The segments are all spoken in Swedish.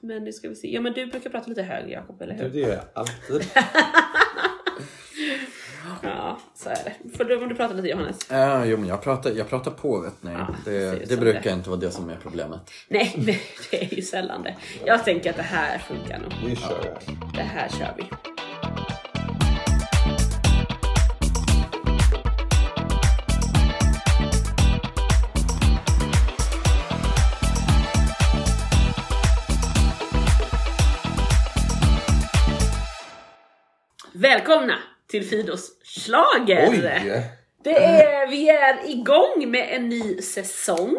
Men nu ska vi se. Ja men du brukar prata lite högre Jakob, eller hur? Det gör jag alltid. Ja, så är det. Får du, om du pratar lite Johannes? Ja, jo, men jag pratar, jag pratar på vet ni. Ja, det det brukar det. inte vara det som är problemet. Nej, men det är ju sällan det. Jag tänker att det här funkar nog. Vi kör. Det här kör vi. Välkomna till Fidos schlager! Oj! Det är, vi är igång med en ny säsong.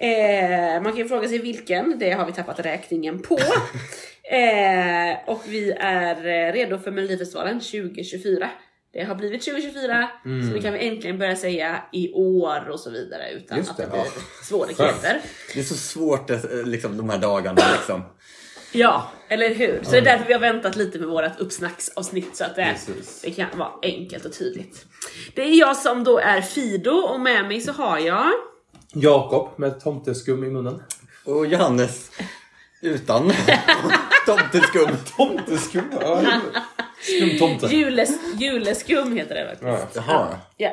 Eh, man kan ju fråga sig vilken, det har vi tappat räkningen på. Eh, och vi är redo för Melodifestivalen 2024. Det har blivit 2024, så nu kan vi äntligen börja säga i år och så vidare utan Just att det det, blir ja. svårigheter. Det är så svårt eh, liksom, de här dagarna. Liksom. Ja, eller hur? Så det är därför vi har väntat lite med vårt uppsnacksavsnitt så att det, det kan vara enkelt och tydligt. Det är jag som då är Fido och med mig så har jag Jakob med tomteskum i munnen. Och Johannes utan tomteskum. Tomteskum? Ja. Skumtomte. Jules, juleskum heter det faktiskt. Ja. Jaha. Ja,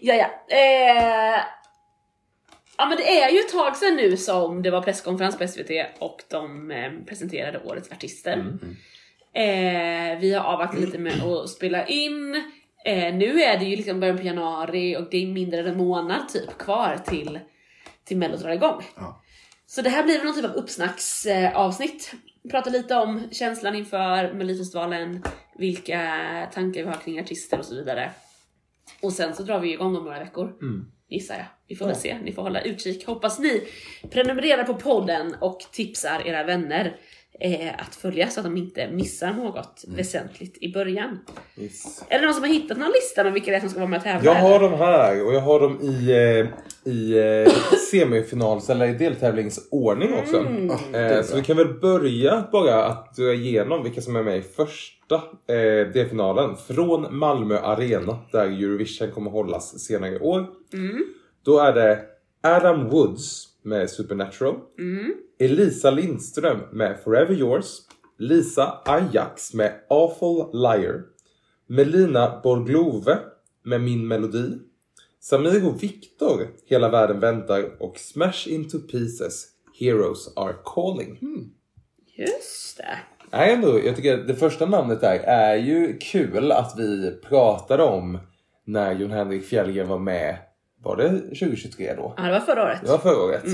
ja. ja. Eh, ja men det är ju ett tag sedan nu som det var presskonferens på SVT och de eh, presenterade årets artister. Eh, vi har avvaktat lite med att spela in. Eh, nu är det ju liksom början på januari och det är mindre än en månad typ kvar till, till Mello drar igång. Ja. Så det här blir väl någon typ av uppsnacksavsnitt. Avsnitt. Prata lite om känslan inför Melodifestivalen, vilka tankar vi har kring artister och så vidare. Och sen så drar vi igång om några veckor. Gissar jag. Vi får väl se. Ni får hålla utkik. Hoppas ni prenumererar på podden och tipsar era vänner eh, att följa så att de inte missar något väsentligt i början. Yes. Är det någon som har hittat någon lista med vilka det är som ska vara med och tävla? Jag har dem här och jag har dem i, eh, i eh, semifinals eller i deltävlingsordning också. Mm. Eh, så vi kan väl börja bara att dra igenom vilka som är med i första eh, delfinalen från Malmö Arena där Eurovision kommer hållas senare i år. Mm. Då är det Adam Woods med Supernatural. Mm. Elisa Lindström med Forever Yours. Lisa Ajax med Awful Liar. Melina Borglove med Min Melodi. Samir och Viktor, Hela världen väntar och Smash Into Pieces, Heroes Are Calling. Just det. Nej, ändå, jag tycker det första namnet där är ju kul att vi pratade om när Jon Henrik Fjällgren var med. Var det 2023 då? Ja, det var förra året. Det var förra året.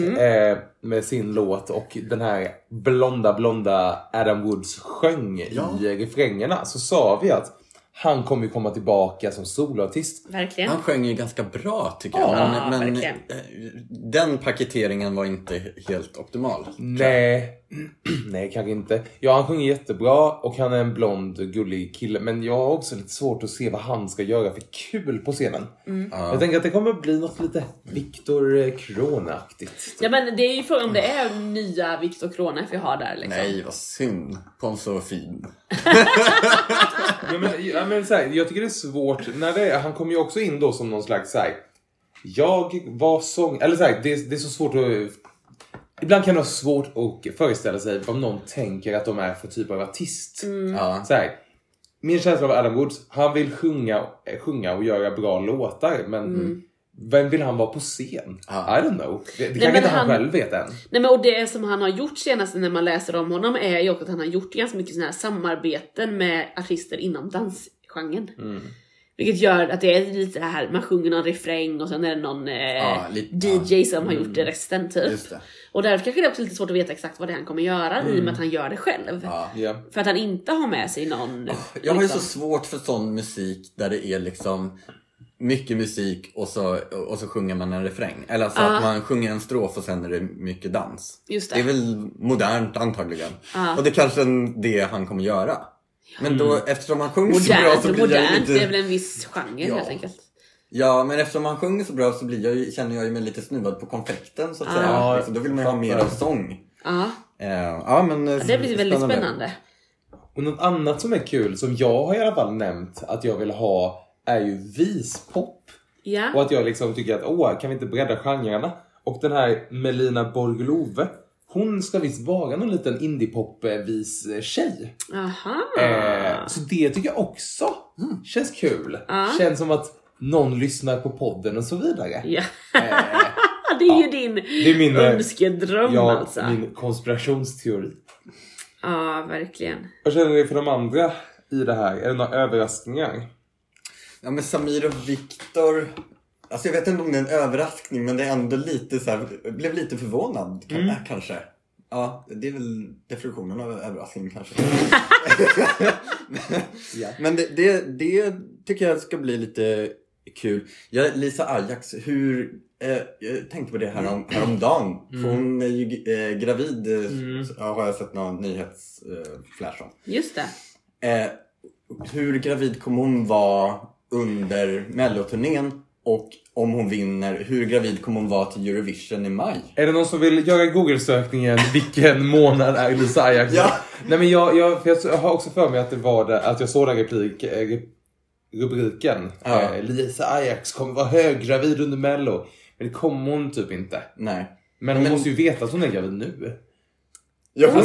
Eh, med sin låt och den här blonda, blonda Adam Woods sjöng Ja. i refrängerna. Så sa vi att han kommer ju komma tillbaka som soloartist. Verkligen. Han sjöng ju ganska bra tycker jag. Ja, men men verkligen. eh, den paketeringen var inte helt optimal. Nej, nej kanske inte. Ja, han sjunger jättebra och han är en blond, gullig kille. Men jag har också lite svårt att se vad han ska göra för kul på scenen. Jag tänker att det kommer bli något lite Viktor Krone-aktigt. Ja men det är ju frågan om det är nya Viktor Krone vi har där liksom. Nej, vad synd på en så fin. Ja, men, ja, men, så här, jag tycker det är svårt. När det är, han kommer ju också in då som någon slags så här, Jag var sång... Eller så här, det, det är så svårt att... Ibland kan det vara svårt att föreställa sig vad någon tänker att de är för typ av artist. Ja. Så här, min känsla av Adam Woods, han vill sjunga, eh, sjunga och göra bra låtar men vem vill han vara på scen? I don't know. Det, kanske inte han, han- själv vet än. Nej men och det som han har gjort senast när man läser om honom är ju också att han har gjort ganska mycket såna här samarbeten med artister inom dansgenren. Mm. Vilket gör att det är lite det här, man sjunger någon refräng och sen är det någon eh, Ja, lite- DJ som har gjort det resten typ. Just det. Och därför kanske det är också lite svårt att veta exakt vad det är han kommer göra i och med att han gör det själv. Ja. Ja. För att han inte har med sig någon... Jag har ju så liksom- svårt för sån musik där det är liksom mycket musik och så, och så sjunger man en refräng. Eller Ja. att man sjunger en strof och sen är det mycket dans. Just det. Det är väl modernt antagligen. Och det är kanske det han kommer göra. Men då eftersom han sjunger så bra så och blir jag lite... det är väl en viss genre Ja. helt enkelt. Ja, men eftersom han sjunger så bra så blir jag känner jag ju mig lite snuvad på konfekten så att Ah. säga. Ja, Liksom, då vill man ju ha mer av sång. Ja, Eh, ja, men, eh, det blir väldigt spännande. Och något annat som är kul, som jag har i alla fall nämnt att jag vill ha, är ju vispop. Ja. Och att jag liksom tycker att åh, kan vi inte bredda genrerna? Och den här Melina Borglove, hon ska visst vara någon liten indiepop-vis eh, tjej. Aha. Eh, så det tycker jag också känns kul. Ja. Känns som att någon lyssnar på podden och så vidare. Ja. Eh, det är ju din det är min, eh, önskedröm ja, alltså. min konspirationsteori. Ja, verkligen. Vad känner ni för de andra i det här? Är det några överraskningar? Ja men Samir och Viktor. Alltså jag vet inte om det är en överraskning men det är ändå lite så här, jag blev lite förvånad kan, Mm. kanske. Ja, det är väl definitionen av överraskning kanske. Ja. Men det, det, det tycker jag ska bli lite kul. Ja, Lisa Ajax, hur... Eh, jag tänkte på det här om, häromdagen. För hon är ju eh, gravid, eh, Mm. så- har jag sett någon nyhetsflash eh, om. Just det. Eh, hur gravid kommer hon vara under melloturnén? Och om hon vinner, hur gravid kommer hon vara till Eurovision i maj? Är det någon som vill göra google-sökningen vilken månad är Lisa Ajax? Ja. Nej men jag, jag, jag har också för mig att det var det, att jag såg den replik, eh, rubriken. Ja. Eh, Lisa Ajax kommer vara höggravid under mello. Men det kommer hon typ inte. Nej. Men hon Men- måste ju veta att hon är gravid nu. Ja, Hon-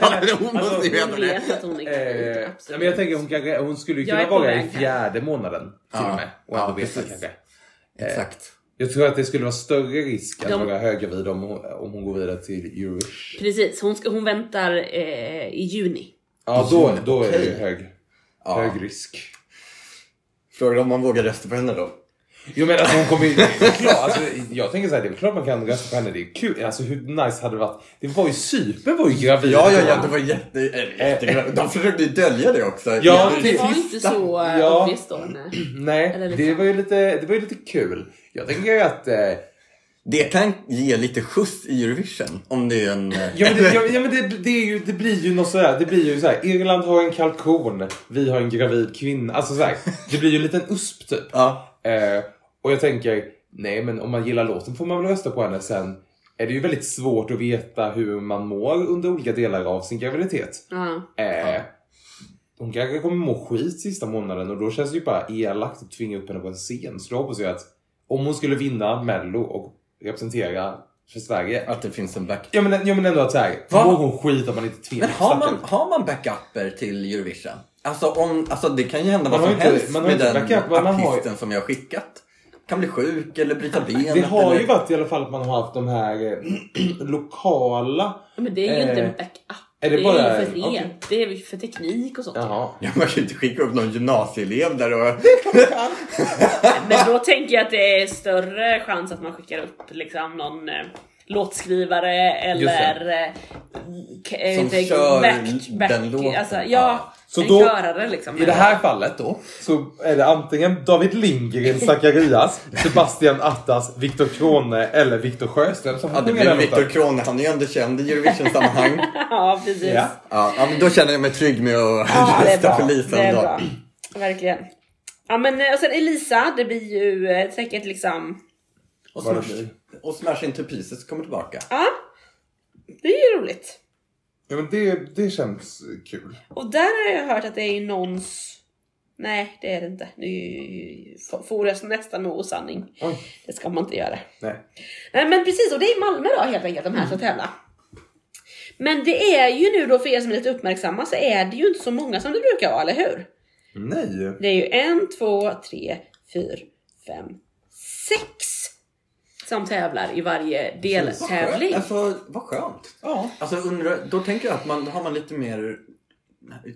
ja, hon Alltså, måste ju veta Hon det. vet att hon är. Eh, ja, men jag tänker hon, kanske, hon skulle ju kunna vara i fjärde månaden till Ja. och med. Och Ja, ändå veta precis. kanske. Exakt. Jag tror att det skulle vara större risk att De- vara höggravid om hon, om hon går vidare till Eurovision. Precis, hon, ska, hon väntar eh, i juni. Ja, då, då är det hög, Ja. hög risk. Frågan om man vågar rösta på henne då? Jo men alltså hon kommer ju... det klart, alltså, jag tänker såhär, det är klart man kan rösta på henne. Det är kul. Alltså hur nice hade det varit? Det var ju Cypern var ju gravid. Ja, ja, ja, det var jätte... Äh, jätte de försökte ju dölja det också. Ja, Det det- var sista. inte så eh, Ja. obvious då. Nej. Nej, Eller liksom- det var ju lite, det var ju lite kul. Jag tänker att... Eh, Det kan ge lite skjuts i Eurovision. Om det är en... eh, ja men, det, ja, ja, men det, det, är ju, det blir ju något sådär. Det blir ju såhär, Irland har en kalkon, vi har en gravid kvinna. Alltså såhär, det blir ju en liten USP typ. Ja. Eh, och jag tänker, nej men om man gillar låten får man väl rösta på henne sen. Är det ju väldigt svårt att veta hur man mår under olika delar av sin graviditet. Ja. Eh, hon kanske kommer må skit sista månaden och då känns det ju bara elakt att tvinga upp henne på en scen. Så då hoppas jag att om hon skulle vinna mello och representera för Sverige. Att det finns en back... Ja men, ja, men ändå att såhär, mår hon skit om man inte tvingar Men har man, har man backuper till Eurovision? Alltså, om, alltså det kan ju hända Man vad har som inte- helst man har med inte den backup, man har artisten som jag har skickat. Kan bli sjuk eller bryta benet. Det har eller... ju varit i alla fall att man har haft de här eh, lokala Men det är ju Eh, inte en backup. är det det bara- är ju för rent. Det är för teknik och sånt. Jaha. Ja, man kan ju inte skicka upp någon gymnasieelev där och... Men då tänker jag att det är större chans att man skickar upp liksom någon eh, låtskrivare eller eh, eh, Som inte, kör back, back, den låten. Alltså, ja, Ja. Så en då- körare liksom. I det här fallet då så är det antingen David Lindgren, Zacharias, Sebastian Attas, Viktor Krone eller Viktor Sjöström som Ja, det blir Viktor. Krone. Han är ju ändå känd i Eurovision-sammanhang. Ja, precis. Ja. Ja, ja, men då känner jag mig trygg med att Ja, rösta på Lisa Det är ändå. bra. Verkligen. Ja men eh, och sen Elisa, det blir ju eh, säkert liksom... Och Smash, och Smash Into Pieces kommer tillbaka. Ja, det är ju roligt. Ja men det, det känns kul. Och där har jag hört att det är någons... Nej, det är det inte. Nu for jag nästan med osanning. Oj. Det ska man inte göra. Nej. Nej men precis, och det är i Malmö då helt enkelt de här ska tävla. Men det är ju nu då för er som är lite uppmärksamma så är det ju inte så många som det brukar vara, eller hur? Nej. Det är ju en, två, tre, fyra, fem, sex som tävlar i varje Vad deltävling. Alltså, vad skönt. Ja. Alltså, undrar, då tänker jag att man, har man lite mer...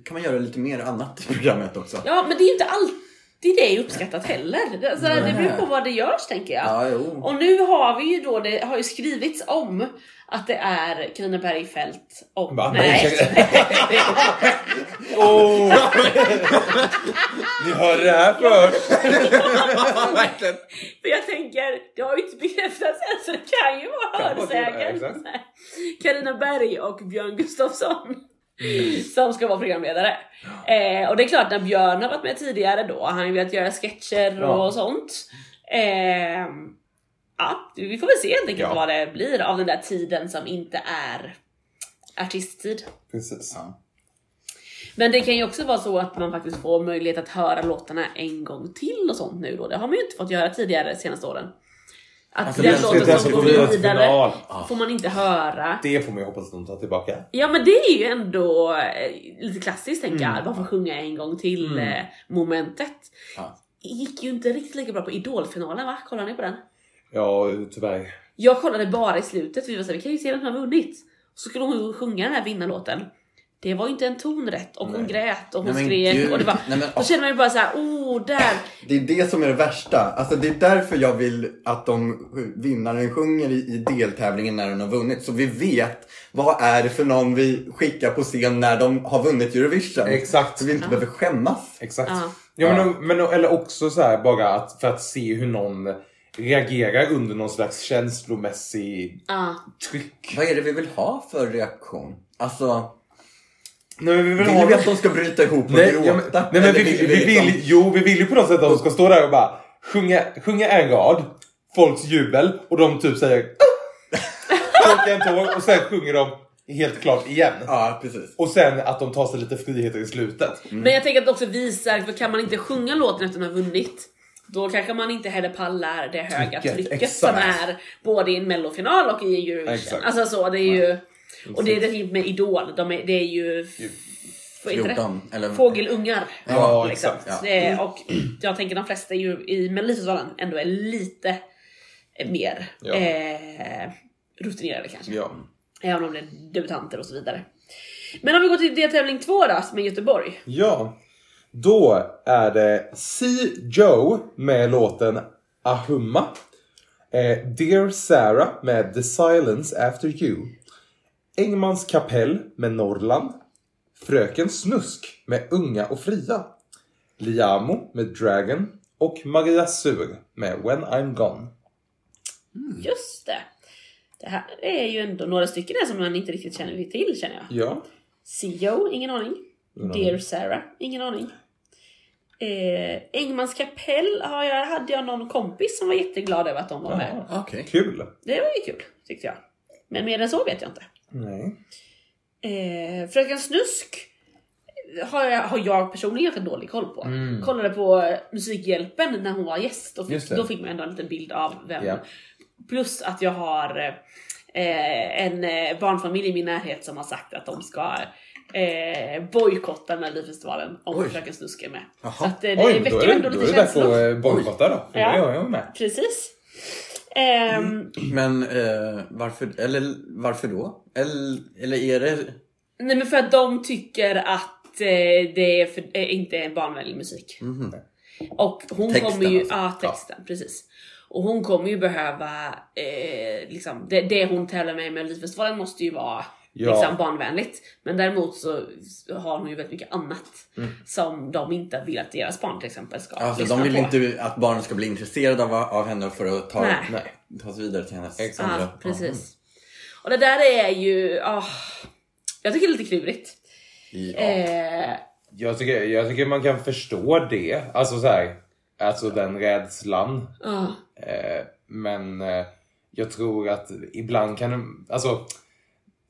Kan man göra lite mer annat i programmet också? Ja, men det är ju inte alltid det är uppskattat heller. Alltså, det beror på vad det görs tänker jag. Ja, jo. Och nu har vi ju då, det har ju skrivits om att det är Carina Bergfeldt och... Va? Nej. Åh! Ni hörde det här först. För jag tänker, det har ju inte bekräftats än så det kan ju vara det, hörsägen. Carina Berg och Björn Gustafsson. Mm. Som ska vara programledare. Eh, och det är klart när Björn har varit med tidigare då har han ju velat göra sketcher Ja. och sånt. Eh, ja, vi får väl se helt enkelt Ja. vad det blir av den där tiden som inte är artisttid. Precis. Ja. Men det kan ju också vara så att man faktiskt får möjlighet att höra låtarna en gång till och sånt nu då. Det har man ju inte fått göra tidigare de senaste åren. Att Alltså, den låten som går vidare final. får man inte höra. Det får man ju hoppas att de tar tillbaka. Ja men det är ju ändå eh, lite klassiskt tänker Mm. jag, bara få sjunga en gång till eh, momentet. Ja. gick ju inte riktigt lika bra på Idolfinalen va? Kollar ni på den? Ja, tyvärr. Jag kollade bara i slutet för vi var såhär, vi kan ju se vem som har vunnit. Så skulle hon sjunga den här vinnarlåten. Det var inte en ton rätt och hon Nej. grät och hon Nej, skrek gud. och det var... Nej, men, Då känner man ju bara såhär, oh där! Det är det som är det värsta. Alltså det är därför jag vill att de vinnaren sjunger i, i deltävlingen när den har vunnit. Så vi vet vad är det för någon vi skickar på scen när de har vunnit Eurovision. Exakt. Så vi inte behöver skämmas. Exakt. Ja. Ja, men, men, eller också så här bara att, för att se hur någon reagerar under någon slags känslomässig Ja. tryck. Vad är det vi vill ha för reaktion? Alltså, Nej, men vi vill vill ha... vi att de ska bryta ihop och Nej, gråta? ja, men, nej men vi, vi, vi liksom- vill, jo, vi vill ju på något sätt att de ska stå där och bara sjunga, sjunga en rad, folks jubel och de typ säger torka en tår och sen sjunger de helt klart igen. Ja, precis. Och sen att de tar sig lite friheter i slutet. Men jag tänker att det också visar, för kan man inte sjunga låten efter att den har vunnit då kanske man inte heller pallar det höga Trycket, trycket som är både i en mellofinal och i Eurovision. Exakt. Alltså så, det är ju... Och det är det med Idol, de är, det är ju... Vad heter det? 14, eller... Fågelungar. Ja, liksom. exakt. Ja. Är, och jag tänker de flesta ju i Melodifestivalen ändå är lite mer Ja. eh, rutinerade kanske. Ja. Även om det är debutanter och så vidare. Men om vi går till deltävling två då, som är Göteborg. Ja. Då är det See Joe med låten Ahumma. Eh, Dear Sarah med The Silence After You. Engmans kapell med Norrland. Fröken Snusk med Unga och Fria. Liamo med Dragon. Och Maria Sur med When I'm Gone. Just det. Det här är ju ändå några stycken där som man inte riktigt känner till känner jag. Ja. CEO, ingen aning. Ingen Dear aning. Sarah, ingen aning. Eh, Engmans kapell har jag, hade jag någon kompis som var jätteglad över att de var med. Ja. Okej. Kul. Det var ju kul tyckte jag. Men mer än så vet jag inte. Nej. Eh, Fröken Snusk har jag, har jag personligen för dålig koll på. Mm. Kollade på Musikhjälpen när hon var gäst och fick, då fick man ändå en liten bild av vem. Ja. Plus att jag har eh, en eh, barnfamilj i min närhet som har sagt att de ska eh, bojkotta Melodifestivalen om Oj. Fröken Snusk är med. Jaha. Så att, eh, det Oj, då väcker är det, ändå då är lite det dags känslor. att eh, bojkotta då. Ja. jag med. Precis. Ehm, Men eh, varför, eller varför då? Eller, eller är det... Nej men för att de tycker att eh, det är för, eh, inte är barnvänlig musik. Mhm. Och hon Texten kommer ju, alltså. ja texten precis. Och hon kommer ju behöva, eh, liksom, det, det hon tävlar med i Melodifestivalen måste ju vara Ja. liksom, barnvänligt. Men däremot så har hon ju väldigt mycket annat Mm. som de inte vill att deras barn till exempel ska Alltså lyssna de vill på. inte att barnen ska bli intresserade av, av henne för att ta, Nej. Nej. ta sig vidare till hennes Exakt. Ja, precis. Och det där är ju, ah, jag tycker det är lite klurigt. Ja. Eh, Jag tycker, jag tycker man kan förstå det. Alltså så här, alltså den rädslan. ah. Eh, men eh, jag tror att ibland kan alltså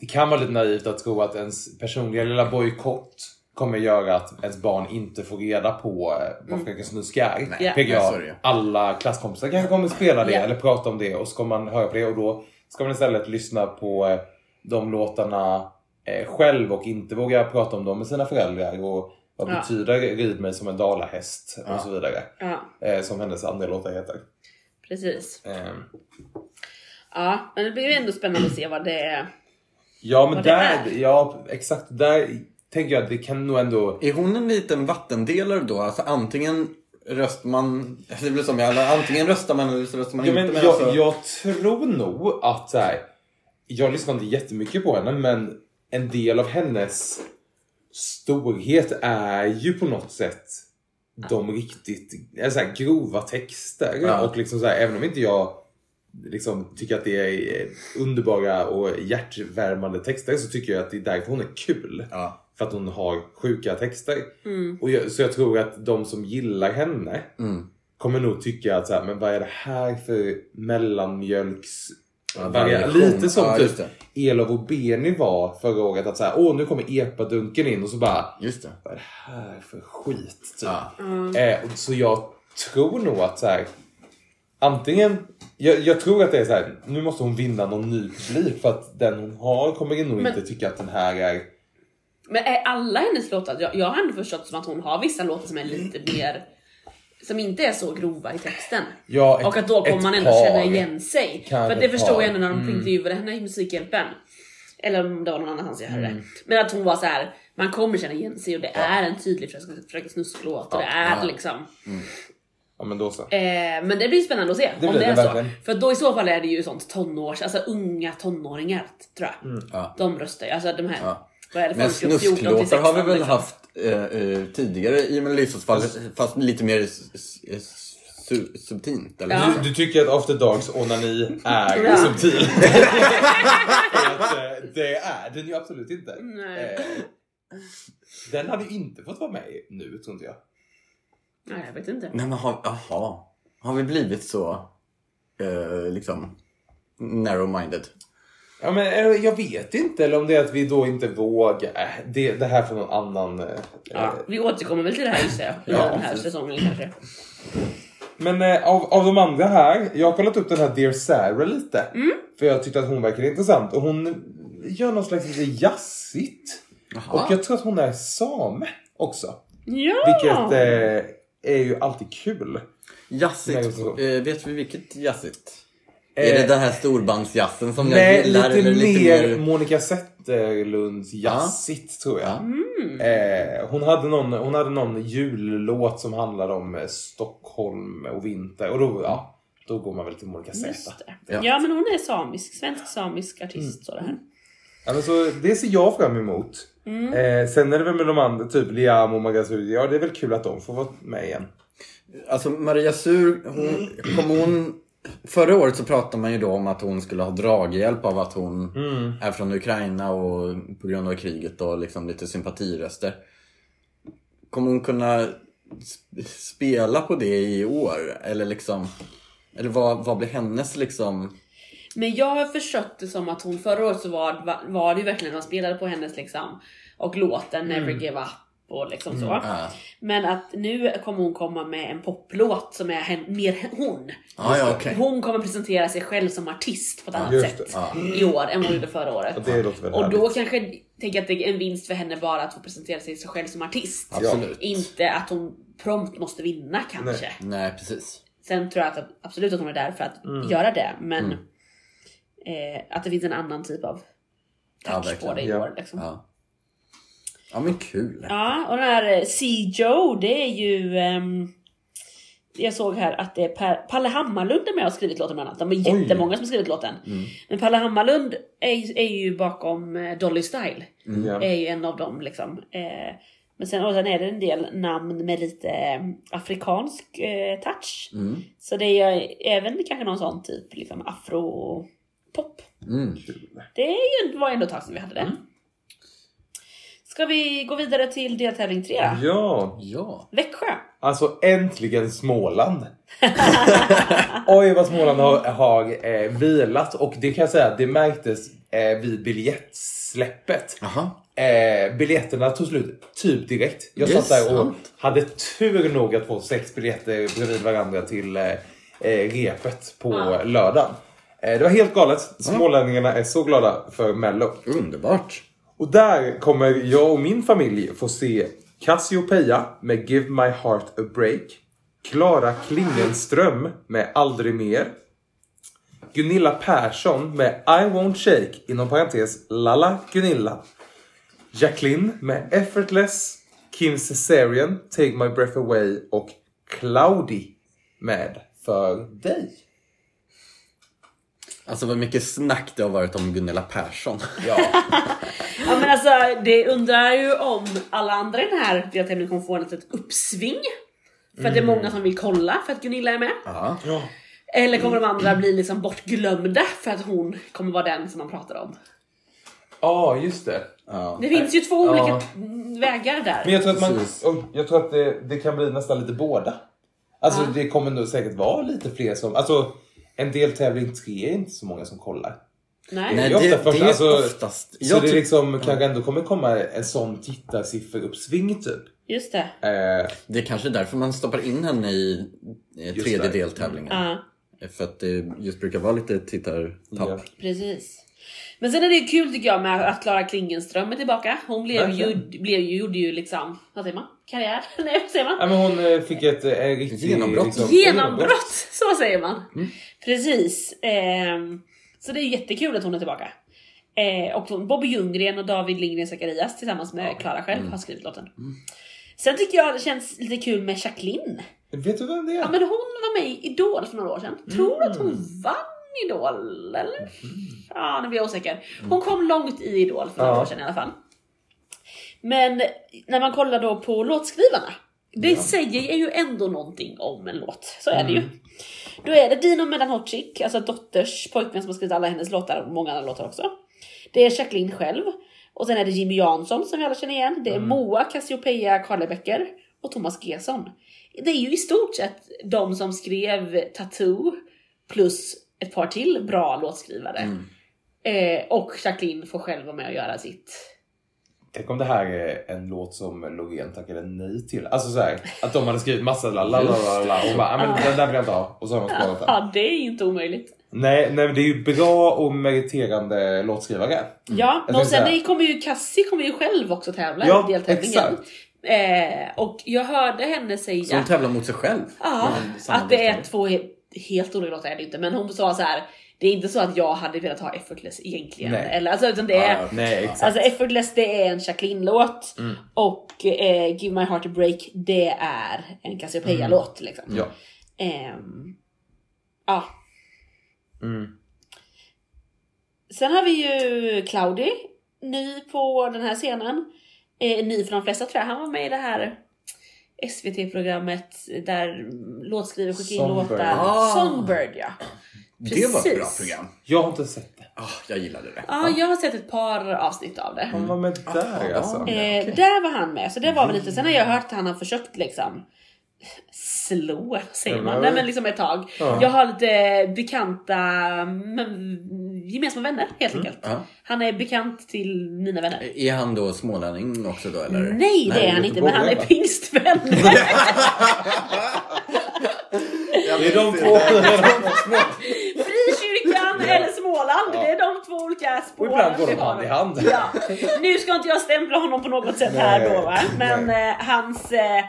det kan vara lite naivt att tro att ens personliga lilla bojkott kommer göra att ens barn inte får reda på eh, vad Fröken Snusk är. Nej, så ju. Alla klasskompisar kanske kommer spela det Ja. eller prata om det och ska man höra på det och då ska man istället lyssna på eh, de låtarna eh, själv och inte våga prata om dem med sina föräldrar och vad Ja. betyder rid mig som en dalahäst Ja. och så vidare. Ja, som hennes andra låtar heter. precis. Eh, Ja, men det blir ju ändå spännande att se vad det är. Ja men där, är. ja exakt, där tänker jag att det kan nog ändå... Är hon en liten vattendelare då? Alltså antingen röstar man, alltså det blir som jag, alla, antingen röstar man eller så röstar man Ja, inte. men Men jag, alltså, jag tror nog att så här, jag lyssnar inte jättemycket på henne men en del av hennes storhet är ju på något sätt de riktigt eh, så här, grova texter. Ja. Och liksom så här, även om inte jag liksom tycker att det är eh, underbara och hjärtvärmande texter så tycker jag att det är därför hon är kul. ja. För att hon har sjuka texter. Mm. Och jag, så jag tror att de som gillar henne Mm. kommer nog tycka att så här, men vad är det här för mellanmjölks... Ja, variation. Lite som Ja, typ. Elof och Beni var förra året. Att så här, åh nu kommer epadunken in och så bara, Just det. vad är det här för skit? Typ. Ja. Mm. Eh, och så jag tror nog att så här, antingen Jag, jag tror att det är så här. nu måste hon vinna någon ny publik för att den hon har kommer nog Men- inte tycka att den här är... Men är alla hennes låtar, jag, jag har ändå förstått som att hon har vissa låtar som är lite mer som inte är så grova i texten. Ja, ett- och att då kommer man ändå par. känna igen sig. För att det förstår jag ändå när de intervjuade henne i Musikhjälpen. Eller om det var någon annanstans jag hörde det. Men att hon var så här. man kommer känna igen sig och det är en tydlig Fröken Snusk-låt och det är Ja. liksom. Ja men då så. Eh, men det blir spännande att se Det om det är det så. verkligen. För då i så fall är det ju sånt tonårs, alltså unga tonåringar tror jag. Ja. De röstar ju, alltså de här, Ja. vad är det, Men folk upp 14 till snusklåtar har vi 16 väl liksom. haft eh, eh, tidigare i Melodifestivalen fast lite mer su- subtilt. Eller? Ja. Du, du tycker att After Darks onani är Ja. subtil? Att, eh, det är den ju absolut inte. Nej. Eh, den hade ju inte fått vara med nu tror inte jag. Nej jag vet inte. Nej men har, aha. har vi blivit så eh, liksom narrow-minded? Ja, men, eh, jag vet inte, eller om det är att vi då inte vågar. Eh, Det, det här får någon annan... eh, Ja, eh, vi återkommer väl till det här gissar jag. Ja, den här precis. säsongen kanske. Men eh, av, av de andra här, jag har kollat upp den här Dear Sarah lite. Mm. För jag tyckte att hon verkade intressant. Och hon gör något slags lite jazzigt. Och jag tror att hon är same också. Ja! Vilket eh, är ju alltid kul. Jazzigt. Eh, vet vi vilket jazzigt? Eh, är det den här storbandsjazzen som jag Nej, gillar? lite, eller mer lite mer... Monica Zetterlunds jazzigt tror jag. Ja. Mm. Eh, hon, hade någon, hon hade någon jullåt som handlade om eh, Stockholm och vinter. Och då, ja, då går man väl till Monica Z. Just det. Ja. Ja. men hon är samisk, svensk samisk artist. Så det här. Ja, men så det ser jag fram emot. Mm. Eh, sen är det väl med de andra, typ Liam och Magazine. Ja, det är väl kul att de får vara med igen. Alltså Maria Sur, hon, kom hon... Förra året så pratade man ju då om att hon skulle ha draghjälp av att hon Mm. är från Ukraina och på grund av kriget och liksom lite sympatiröster. Kommer hon kunna sp- spela på det i år? Eller liksom... Eller vad, vad blir hennes liksom... Men jag har förstått det som att hon förra året så var, var det ju verkligen man spelade på hennes liksom och låten Never Give Up och liksom så. Ja, Men att nu kommer hon komma med en poplåt som är hen, mer hon. ah, ja okej. Hon kommer presentera sig själv som artist på ett annat Just sätt. Ja. i år än vad hon gjorde förra året. Och det låter Och då härligt. kanske tänker jag att det är en vinst för henne bara att få presentera sig själv som artist. Absolut. Inte att hon prompt måste vinna kanske. Nej, precis. Sen tror jag att absolut att hon är där för att Mm. göra det, men eh, att det finns en annan typ av Ja, touch på verkligen. det i Ja. år. Liksom. Ja. Ja. ja, men kul. och den här eh, C. Joe, det är ju ehm, jag såg här att det är per, Palle Hammarlund är med och har skrivit låten bland annat. De är Oj. jättemånga som har skrivit låten. Mm. Men Palle Hammarlund är, är ju bakom eh, Dolly Style. Ja. Är ju en av dem liksom. Eh, men sen, och sen är det en del namn med lite eh, afrikansk eh, touch. Mm. Så det är även kanske någon sån typ liksom afropop. Mm. Det är ju, var ändå ett tag sedan vi hade det. Ska vi gå vidare till deltävling 3? Ja, Ja. Växjö. alltså äntligen Småland. Oj vad Småland har, har eh, vilat och det kan jag säga, det märktes eh, vid biljettsläppet. Aha. Eh, biljetterna tog slut typ direkt. Jag satt där och sant. hade tur nog att få sex biljetter bredvid varandra till eh, eh, repet på Ja. lördagen. Eh, det var helt galet. Smålänningarna är så glada för Mello. Underbart. Och där kommer jag och min familj få se Cassiopeia med Give My Heart A Break. Klara Klingenström med Aldrig Mer. Gunilla Persson med I Won't Shake, inom parentes Lalla Gunilla. Jacqueline med Effortless. Kim Cesarian, Take My Breath Away och Cloudy med För dig. Alltså vad mycket snack det har varit om Gunilla Persson. Ja, Ja men alltså det undrar ju om alla andra i den här deltävlingen kommer få ett uppsving. För att det är många som vill kolla för att Gunilla är med. Ja. ja. Eller kommer de andra bli liksom bortglömda för att hon kommer vara den som man pratar om. Ja, just det. ja. Det finns ju två olika vägar där. Men jag tror att, man, och jag tror att det, det kan bli nästan lite båda. Alltså Ja. det kommer nog säkert vara lite fler som... Alltså en deltävling tre är inte så många som kollar. Nej. Nej, Det är det, ofta först- det är alltså, oftast... Så Jag det liksom kanske ändå kommer komma en sån tittarsifferuppsving typ. Just det. Eh, Det är kanske därför man stoppar in henne i eh, tredje det. deltävlingen. Ja. För att det just brukar vara lite tittartapp. Ja. Precis. Men sen är det kul tycker jag med att Klara Klingenström är tillbaka. Hon blev ju, blev ju, gjorde ju liksom, vad säger man? Karriär? Nej vad säger man? Ja, men hon eh, fick ett eh, riktigt Genombrott. Liksom, Genombrott! Så säger man. Mm. Precis. Ehm, så det är jättekul att hon är tillbaka. Eh, och Bobby Ljunggren och David Lindgren Zacharias tillsammans med Klara själv Mm. har skrivit låten. Sen tycker jag det känns lite kul med Jacqueline. Vet du vem det är? Ja men hon var med i Idol för några år sedan. Tror du att Mm. hon vann Idol eller? Ja nu blir jag osäker. Hon kom långt i Idol för några Ja. år sedan i alla fall. Men när man kollar då på låtskrivarna. Det Ja. säger ju ändå någonting om en låt. Så är det ju. Mm. Då är det Dino Medanhodzic, alltså Dotters pojkvän som har skrivit alla hennes låtar och många andra låtar också. Det är Jacqueline själv. Och sen är det Jimmy Jansson som vi alla känner igen. Det är Mm. Moa Cassiopeia Karlebecker och Thomas Gesson. Det är ju i stort sett de som skrev Tattoo plus ett par till bra låtskrivare. Mm. Eh, och Jacqueline får själv vara med och göra sitt. Tänk om det här är en låt som Loreen tackade nej till. Alltså så här, att de hade skrivit massa la la la la och bara, "Ah, men den där vill jag inte ha. Och så har de sparat den. Ja, det är inte omöjligt. Nej, nej, men det är ju bra och meriterande låtskrivare. Ja, Jag och sen det kommer ju Cassie kommer ju själv också tävla Ja, i deltävlingen. exakt. Eh, och jag hörde henne säga Så hon tävlar mot sig själv? ja, att det är två helt olika låtar är det inte. Men hon sa så här. Det är inte så att jag hade velat ha effortless egentligen. Nej. Eller, alltså, utan det är, ja. Nej. Alltså effortless det är en Jacqueline-låt Mm. och eh, Give My Heart A Break det är en Cassiopeia-låt. Liksom. Ja. Ehm, ja. Mm. Sen har vi ju Cloudy, ny på den här scenen. Eh, ny för de flesta tror jag. Han var med i det här SVT-programmet där låtskrivare skickar in Songbird. låtar. Ah. Songbird ja. Det var ett bra Precis. program. Jag har inte sett det. Ah, jag gillade det. Ja, jag har sett ett par avsnitt av det. Han var med där ja. alltså. Eh, Eh, okej. Där var han med, så det var väl lite. Sen har jag hört att han har försökt liksom slå, säger man? Nej men liksom ett tag. Ja. Jag har lite bekanta, men, gemensamma vänner helt enkelt. Ja. Han är bekant till mina vänner. Är han då smålänning också då eller? Nej det är han inte, men han är pingstvän. Det är de två. Frikyrkan eller Småland, det är de två olika Och spåren ibland går de hand i hand. Ja. Nu ska inte jag stämpla honom på något sätt här då va. Men eh, hans eh,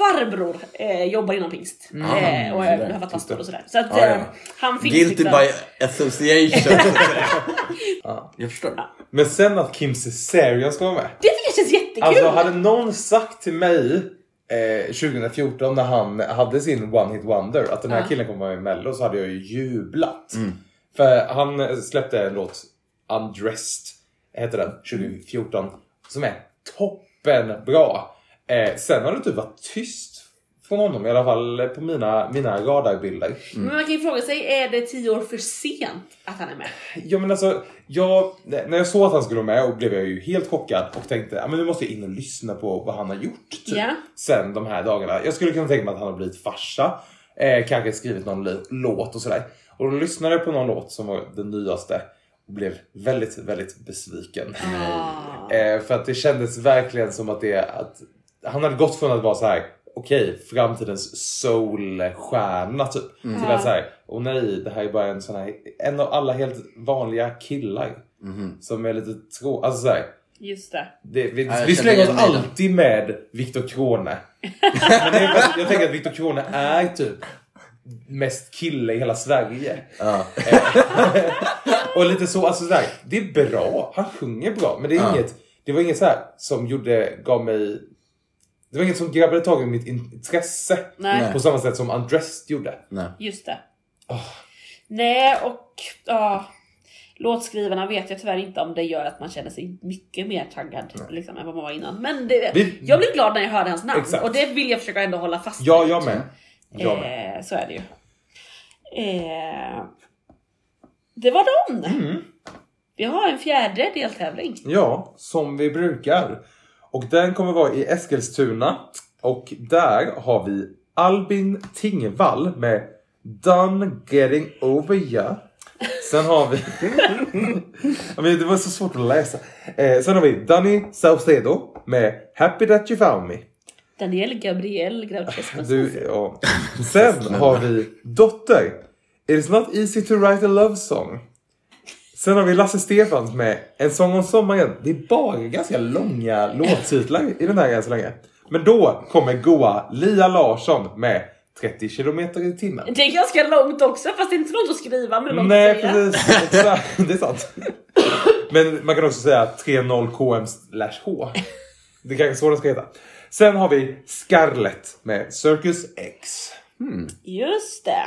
farbror eh, jobbar inom pingst. Mm. Eh, och har varit pastor och sådär. Så att Ja, eh, ja. han finns Guilty liksom... by association. Jag förstår. Men sen att Kim Cesarion ska vara med. Det tycker jag känns jättekul! Alltså hade någon sagt till mig eh, 2014 när han hade sin One Hit Wonder att den här Ja. killen kommer vara med i Mello så hade jag ju jublat. För han släppte en låt, Undressed, heter den, 2014. Som är toppen bra. Eh, sen har det typ varit tyst från honom i alla fall på mina, mina radarbilder. Men man kan ju fråga sig, är det tio år för sent att han är med? Ja men alltså, jag, när jag såg att han skulle vara med och blev jag ju helt chockad och tänkte ja, men nu måste jag in och lyssna på vad han har gjort typ, Ja. sen de här dagarna. Jag skulle kunna tänka mig att han har blivit farsa, eh, kanske skrivit någon låt och sådär. Och då lyssnade jag på någon låt som var den nyaste och blev väldigt, väldigt besviken. Ah. Eh, för att det kändes verkligen som att det att han hade gått från att vara så här. okej, framtidens soulstjärna typ. Till att säga, åh nej, det här är bara en sån här, en av alla helt vanliga killar. Som är lite trå... Alltså så här, Just det. det, vi, Ja, vi slänger oss alltid med Viktor Krone. Är, jag tänker att Viktor Krone är typ mest kille i hela Sverige. Ja. Och lite så, alltså sådär, det är bra. Han sjunger bra. Men det är Ja. inget, det var inget så här som gjorde, gav mig det var inget som grabbade tag i mitt intresse Nej, på samma sätt som Undressed gjorde. Nej. just det. Nej, och ja, låtskrivarna vet jag tyvärr inte om det gör att man känner sig mycket mer taggad liksom, än vad man var innan. Men det, Vi- jag blev glad när jag hörde hans namn Exakt. och det vill jag försöka ändå hålla fast Ja, vid. jag med. Jag med. Eh, så är det ju. Eh, det var dem! Mm. Vi har en fjärde deltävling. Ja, som vi brukar. Och den kommer vara i Eskilstuna. Och där har vi Albin Tingvall med Done Getting Over Ya. Sen har vi... Men det var så svårt att läsa. Eh, sen har vi Danny Saucedo med Happy That You Found Me. Daniel Gabriel Grauchescu. Du, ja. Sen har vi Dotter It is not easy to write a love song. Sen har vi Lasse Stefans med En sång om sommaren. Det är bara ganska långa låttitlar i den här än så länge. Men då kommer goa Lia Larsson med 30 kilometer i timmen. Det är ganska långt också fast det är inte så långt att skriva men långt Nej att säga. precis, exakt. det är sant. Men man kan också säga 30 km h. Det är kanske så det ska heta. Sen har vi Scarlett med Circus X. Just det.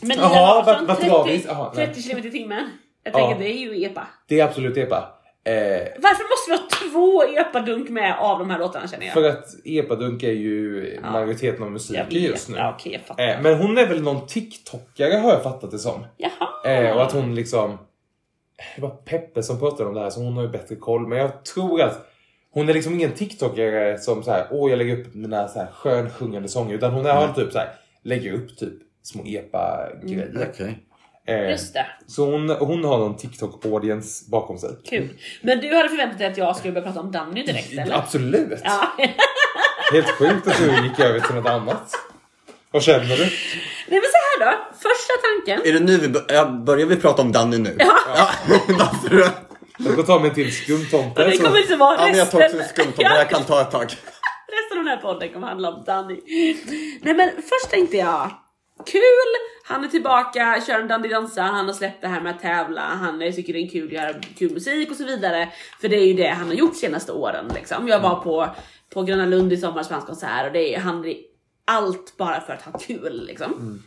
Men Lia Larsson, vart- vart var vi? 30, Jaha, nej. 30 km i timmen. Jag Ja. tänker det är ju epa. Det är absolut epa. Eh, Varför måste vi ha två epa-dunk med av de här låtarna känner jag? för att epadunk är ju majoriteten av musiken just nu. Ja, fattar. Eh, men hon är väl någon TikTokare har jag fattat det som. Jaha. Eh, och att hon liksom... Det var Peppe som pratade om det här så hon har ju bättre koll. Men jag tror att hon är liksom ingen TikTokare som så här, åh jag lägger upp mina så här skönsjungande sånger. Utan hon har typ så här, lägger upp typ små epa-grejer. Okej. Eh, Just det. så hon, hon har någon TikTok-audience bakom sig. Kul. Men du hade förväntat dig att jag skulle börja prata om Danny direkt eller? Absolut! Ja. Helt sjukt att du gick över till något annat. Vad känner du? Nej men så här då. Första tanken. Är det nu vi bör- ja, börjar vi prata om Danny nu? Ja. ja. Varför? Jag får ta mig en till skumtomte. Det kommer liksom vara Ja, men jag tar också resten. en skumtomte, jag kan ta ett tag. Resten av den här podden kommer handla om Danny. Nej men först tänkte jag, kul, han är tillbaka, kör en Dandy dansa, han har släppt det här med att tävla, han tycker det är kul att göra kul musik och så vidare. För det är ju det han har gjort senaste åren liksom. Jag var på, på Gröna Lund i somras på hans konsert och det är, han är allt bara för att ha kul liksom.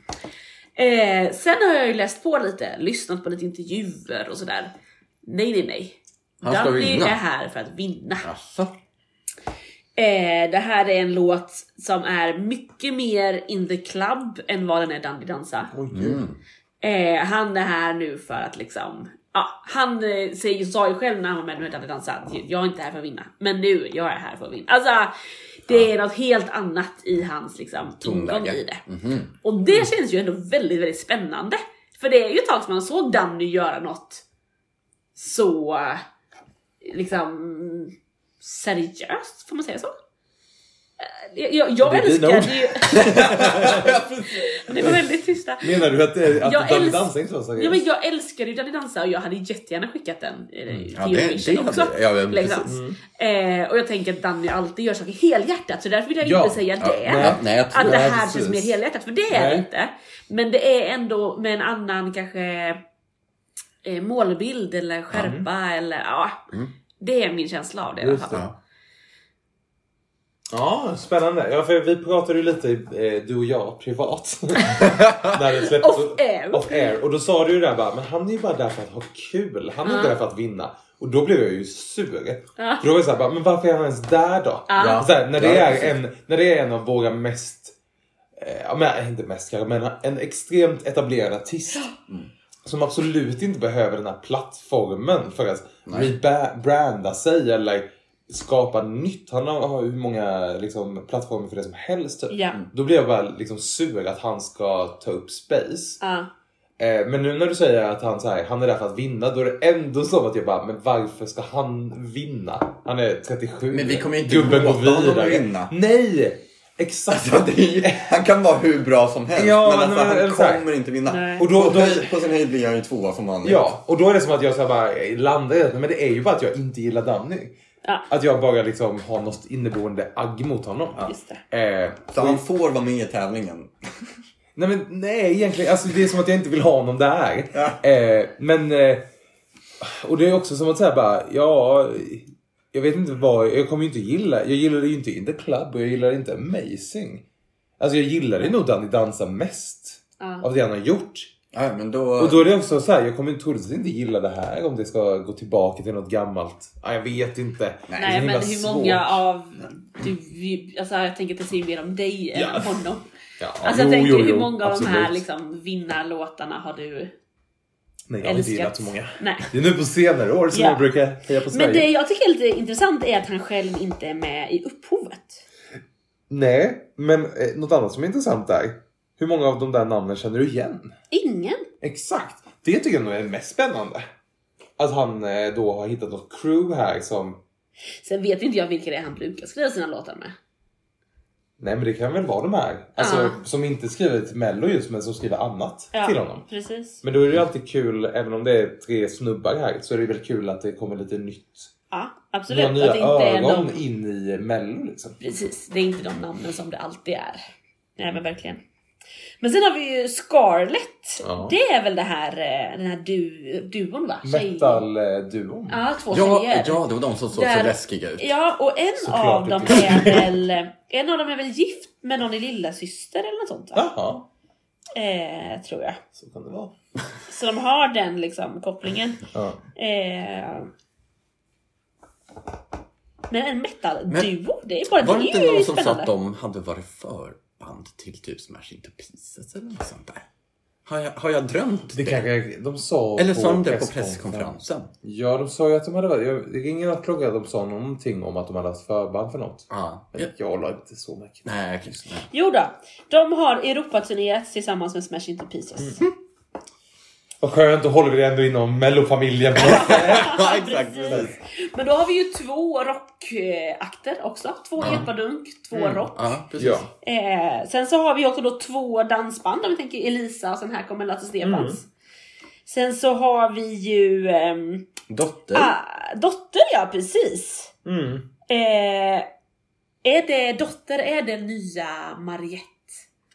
Eh, sen har jag ju läst på lite, lyssnat på lite intervjuer och sådär. Nej nej nej. Han ska Danny vinna. är här för att vinna. Jaså? Eh, det här är en låt som är mycket mer in the club än vad den är Dandy dansa. Eh, han är här nu för att liksom, ja, han eh, säger, sa ju själv när han var med i Dandy dansa att jag är inte här för att vinna, men nu jag är här för att vinna. Alltså, det är något helt annat i hans liksom, ingång i det. Och det känns ju ändå väldigt, väldigt spännande. För det är ju ett tag som man såg Danny göra något så liksom seriöst, får man säga så? Eh, Jag, jag, Det älskade ju... det var väldigt tysta. Menar du att, eh, att Jag Danny älsk- dansar inte var så Ja, men jag älskade ju Danny Dansa och jag hade jättegärna skickat den eh, till Mm. Ja, det- Eurovision det också. ja, men liksom. precis. eh, och jag tänker att Danny alltid gör saker helhjärtat så därför vill jag Ja. inte säga det. nej, nej, jag att det här precis. känns mer helhjärtat, för det är det Nej. inte. Men det är ändå med en annan kanske eh, målbild eller skärpa eller ja. Det är min känsla av det i alla fall. Ja. Ja, spännande. Ja, för vi pratade ju lite, eh, du och jag, privat. när det släpptes. Off air. Off air. Och då sa du ju där bara, men han är ju bara där för att ha kul. Han är inte där för att vinna. Och då blev jag ju sur. Ja. För då var jag såhär, bara, men varför är han ens där då? Ja. Så här, när, det Ja, är en, när det är en av våra mest, eh, ja, men, inte mest kanske, men en extremt etablerad artist. Som absolut inte behöver den här plattformen för att rebranda sig eller skapa nytt. Han har hur många liksom, plattformar för det som helst. Typ. Ja. Då blir jag bara liksom sur att han ska ta upp space. Eh, men nu när du säger att han, så här, han är där för att vinna, då är det ändå så att jag bara, men varför ska han vinna? Han är 37. Men vi kommer ju inte Gubben går låta honom vidare. vinna. Nej! Exakt! Alltså, det är han kan vara hur bra som helst, Ja, men alltså, men- han här- kommer inte vinna. Nej. Och då- på, då- på sin höjd blir han ju tvåa som vanligt. Ja, och då är det som att jag så bara landar i. Men det är ju bara att jag inte gillar Danny. Ja. Att jag bara liksom har något inneboende agg mot honom. Just det. Eh, Så han får vara med i tävlingen. Nej men nej egentligen, alltså det är som att jag inte vill ha honom där. Ja. Eh, men, eh, och det är också som att säga bara, ja, jag vet inte vad, jag kommer ju inte gilla, jag gillade ju inte In the Club och jag gillade inte Amazing. Alltså jag gillade nog Danny Dansa mest Ja. av det han har gjort. Ja, men då... Och då är det också så här, jag kommer troligtvis inte gilla det här om det ska gå tillbaka till något gammalt. Ja, jag vet inte. Nej så men hur svårt. många av... Du, alltså jag tänker att det säger mer om dig än Ja. om honom. Ja, Alltså jag jo, tänker jo, hur jo, många av de här absolut. liksom, vinnarlåtarna har du Nej, jag har inte gillat så många. Nej. Det är nu på senare år som Ja. jag brukar heja på Sverige. Men det jag tycker är lite intressant är att han själv inte är med i upphovet. Nej, men eh, något annat som är intressant där. Hur många av de där namnen känner du igen? Ingen. Exakt. Det tycker jag nog är mest spännande. Att han eh, då har hittat något crew här som... Sen vet inte jag vilka det är han brukar skriva sina låtar med. Nej men det kan väl vara de här. Alltså Ja. som inte skriver till mello just men som skriver annat Ja, till honom. precis. Men då är det ju alltid kul, även om det är tre snubbar här, så är det väl kul att det kommer lite nytt. Ja, Några absolut. nya Att det inte är ögon de... in i mello liksom. Precis, det är inte de namnen som det alltid är. Nej men verkligen. Men sen har vi ju Scarlett. Ja. Det är väl det här, eh, den här du, duon va? Metal-duon. Ja, två Ja, tjejer. ja, det var de som såg Där- så läskiga ut. Ja, och en Såklart av dem är väl en av dem är väl gift med någon i lilla syster eller något sånt va? Jaha, Eh, tror jag. så kan det vara. Så de har den liksom kopplingen. Ja. Eh, men en metal-duo, det är bara Var det inte någon som sa att de hade varit förband till typ Smashing to Pieces eller något sånt där? Har jag, har jag drömt Det kanske de sa Eller sa de det på presskonferens. presskonferensen? Ja, de sa ju att de hade varit... jag- Det något klocka att de sa någonting om att de hade haft förband för något. Ja. Men jag la inte så mycket. Nej, okej. nej. Jo då, de har Europaturnerat tillsammans med Smash Into Pieces. Mm. Vad skönt, då håller vi det ändå inom mellofamiljen. Ja, exakt. Precis. precis. Men då har vi ju två rockakter också. Två epadunk, två rock. Ja, precis. ja. Eh, sen så har vi också då två dansband om vi tänker Elisa och sen här kommer Lasse Stefans. Sen så har vi ju ehm, Dotter. ah, Dotter ja, precis. Mm. Eh, är det Dotter, är det nya Mariette?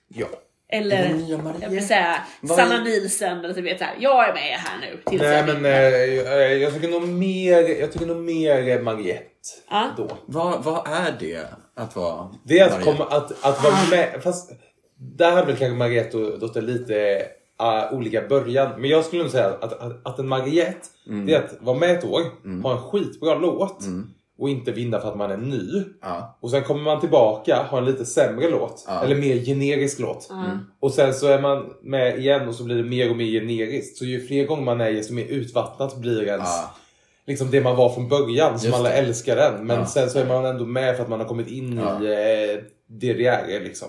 ja. Eller jag vill säga Sanna Nielsen eller typ vet jag är med här nu. tills Nej jag men eh, jag, jag tycker nog mer, jag tycker nog mer Mariette Ja. då. Vad, vad är det att vara Det är att, Mariette? komma, att, att vara med, fast där hade väl kanske Mariette och Dotter lite uh, olika början. Men jag skulle nog säga att, att, att en Mariette, det är att vara med ett år, ha en skitbra låt och inte vinna för att man är ny. Ja. Och sen kommer man tillbaka, har en lite sämre låt. Ja. Eller mer generisk låt. Mm. Och sen så är man med igen och så blir det mer och mer generiskt. Så ju fler gånger man är desto mer utvattnat blir ens Ja. liksom det man var från början. Som alla älskar den. Men Ja. sen så är man ändå med för att man har kommit in Ja. i eh, det det är liksom.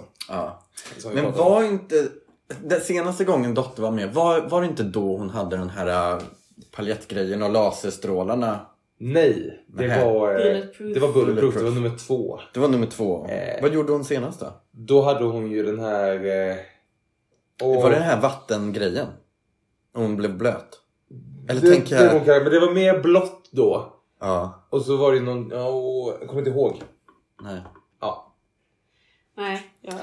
Men var inte... Den senaste gången Dotter var med, var, var det inte då hon hade den här äh, paljettgrejen och laserstrålarna? Nej, det Nähä. var, eh, Bulletproof. det var Bulletproof. Det var nummer två. Det var nummer två. Eh. Vad gjorde hon senast då? Då hade hon ju den här... Eh, åh, Var det den här vattengrejen? Hon blev blöt? Eller det, tänker det jag... kan, men det var mer blått då. Ja, Och så var det någon... Åh, jag kommer inte ihåg. nej. Ja. Nej, jag...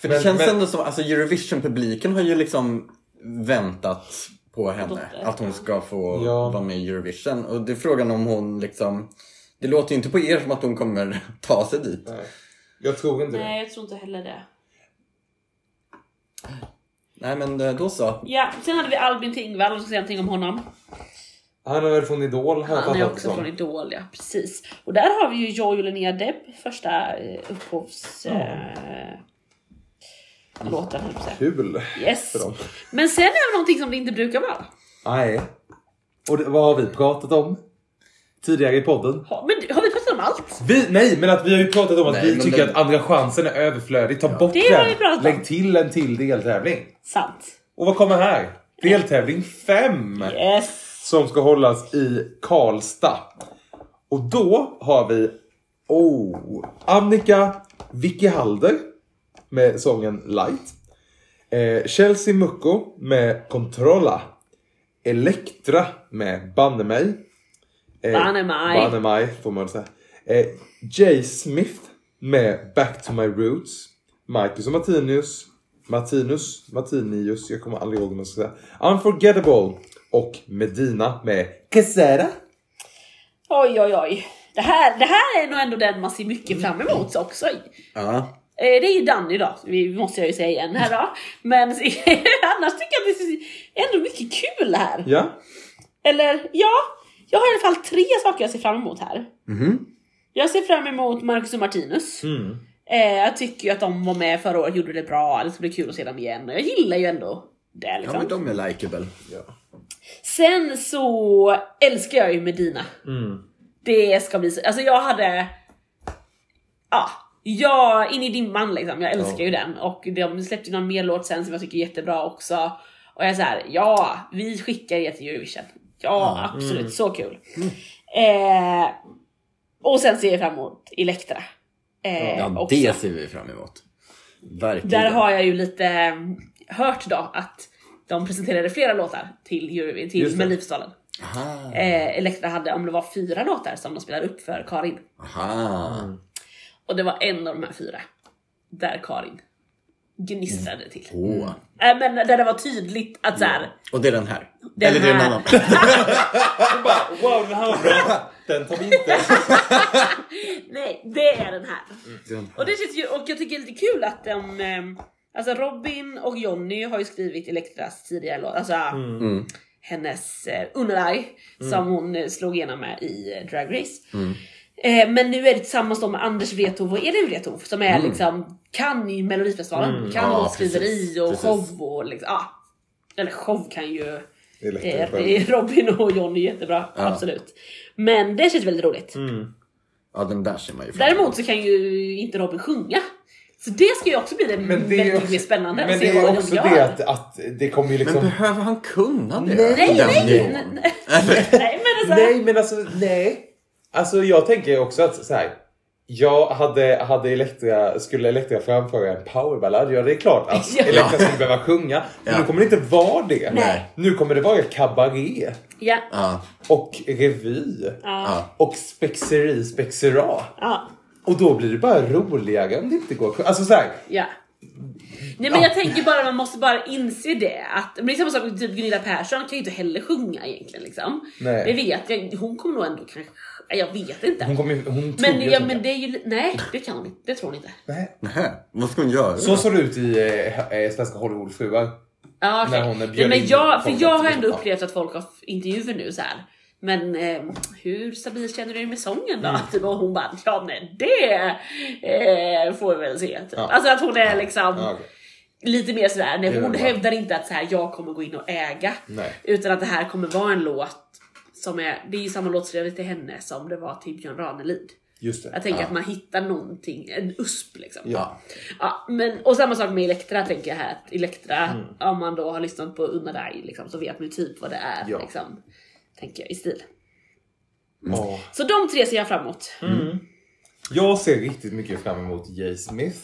För det Men- känns men- ändå som, alltså Eurovision-publiken har ju liksom väntat på henne. Dotter. Att hon ska få Ja. vara med i Eurovision. Och det är frågan om hon liksom... Det låter ju inte på er som att hon kommer ta sig dit. Nej. Jag tror inte det. Nej, jag tror inte heller det. Nej men eh, då så. Ja, sen hade vi Albin Tingvall, och ska säga någonting om honom. Han är väl från Idol har Han är också från. Idol, ja precis. Och där har vi ju Joy och Linnea Depp, första eh, upphovs... Eh, låten, att säga. Kul Yes. för dem. Men sen är det någonting som det inte brukar vara. Nej. Och det, vad har vi pratat om? Tidigare i podden? Ha, men har vi pratat om allt? Vi, nej, men att vi har ju pratat om att Nej, vi men tycker den- att andra chansen är överflödig. Ta bort Det har vi den. Lägg till en till deltävling. Sant. Och vad kommer här? Deltävling 5. Yes. Som ska hållas i Karlstad. Och då har vi oh, Annika Vicky Halder med sången Light. Eh, Chelsea Mucko med Controlla. Elektra med Banne mig. Eh, Banne mig. Banne mig får man säga. Eh, Jay Smith med Back to my roots. Marcus och Martinus. Martinus, Martinius, jag kommer aldrig ihåg hur man ska säga. Unforgettable. Och Medina med Quesera. Oj, oj, oj. Det här, det här är nog ändå den man ser mycket fram emot också. Ja. Det är ju Danny då, vi måste jag ju säga igen här då. Men annars tycker jag att det är ändå mycket kul här. Ja. Eller ja, jag har i alla fall tre saker jag ser fram emot här. Mhm. Jag ser fram emot Marcus och Martinus. Mm. Eh, jag tycker ju att de var med förra året, gjorde det bra, det ska bli kul att se dem igen. Och jag gillar ju ändå det Ja liksom. men de är likeable. ja. Sen så älskar jag ju Medina. Mm. Det ska bli så, alltså jag hade... Ja, jag, in i dimman liksom. Jag älskar Ja. ju den. Och de släppte ju någon mer låt sen som jag tycker är jättebra också. Och jag är så här, ja, vi skickar er till Eurovision. Ja, absolut, så kul. Eh, och sen ser jag fram emot Elektra. Eh, Ja, också. det ser vi fram emot. Verkligen. Där har jag ju lite eh, hört då att de presenterade flera låtar till, till. Melodifestivalen. Eh, Elektra hade, om det var fyra låtar som de spelade upp för Karin. Aha. Och det var en av de här fyra där Karin gnistrade till. Åh. Eh, men där det var tydligt att så här, Och det är den här. Den Eller det är en här. annan. Och bara, wow, den här var bra. Den tar vi inte. nej, det är den här. Den Och det känns ju, och jag tycker det är lite kul att de, eh, alltså Robin och Jonny har ju skrivit Elektras tidigare låt, alltså Mm. hennes eh, Unalaj som hon eh, slog igenom med i eh, Drag Race. Mm. Eh, men nu är det tillsammans med Anders Wrethov och Elin Wrethov som är Mm. liksom, kan i Melodifestivalen, kan Ja, precis, och precis. show och liksom, ja. Eller show kan ju eh. Robin och Jonny jättebra, Ja. absolut. Men det känns väldigt roligt. Mm. Ja, den där ser man ju Däremot så kan ju inte Robin sjunga. Så det ska ju också bli det Men det är, väldigt också, mer spännande men det är också gör. det att, att det kommer ju Men liksom... behöver han kunna det? Nej, Nej, nej, nej, nej, men alltså. Nej men alltså, nej. Alltså jag tänker också att så här. Jag hade, hade Elektra, skulle Elektra framföra en powerballad, ja det är klart att Ja. Elektra skulle behöva sjunga. Men Ja. nu kommer det inte vara det. Nej. Nu kommer det vara kabaré Ja, Ja, och revy och spexeri spexera. ja, Och då blir det bara roligare om det inte går att sjunga. Alltså så här, ja. Nej men jag tänker bara man måste bara inse det att, men det är samma sak med typ Gunilla Persson kan ju inte heller sjunga egentligen liksom. Nej. Det vet jag, hon kommer nog ändå kanske, jag vet inte. hon kommer ju- hon men, ja, men det är ju, nej det kan hon inte, det tror hon inte. Nej. Nähä, vad ska hon göra? Så såg det ut i eh, eh, Svenska Hollywoodfruar. Ja, okej. När hon Nej, bjöd men in jag, för folk jag har ändå ja. upplevt att folk har intervjuer nu så här. Men eh, hur stabil känner du dig med sången Mm. då? Typ, och hon bara, ja nej det eh, får vi väl se. Typ. Ja. Alltså att hon är liksom Ja, okej. lite mer sådär, nej, hon hävdar inte att så här, jag kommer gå in och äga. Nej. Utan att det här kommer vara en låt som är, det är ju samma låtskrivare till henne som det var till Björn Ranelid. Just det. Jag tänker Ja. att man hittar någonting, en USP liksom. Ja. Ja, men, och samma sak med Elektra tänker jag här. Att Elektra, Mm. om man då har lyssnat på Unna dig liksom, så vet man ju typ vad det är. Ja. Liksom, tänker jag i stil. Åh. Så de tre ser jag fram emot. Mm. Jag ser riktigt mycket fram emot Jay Smith.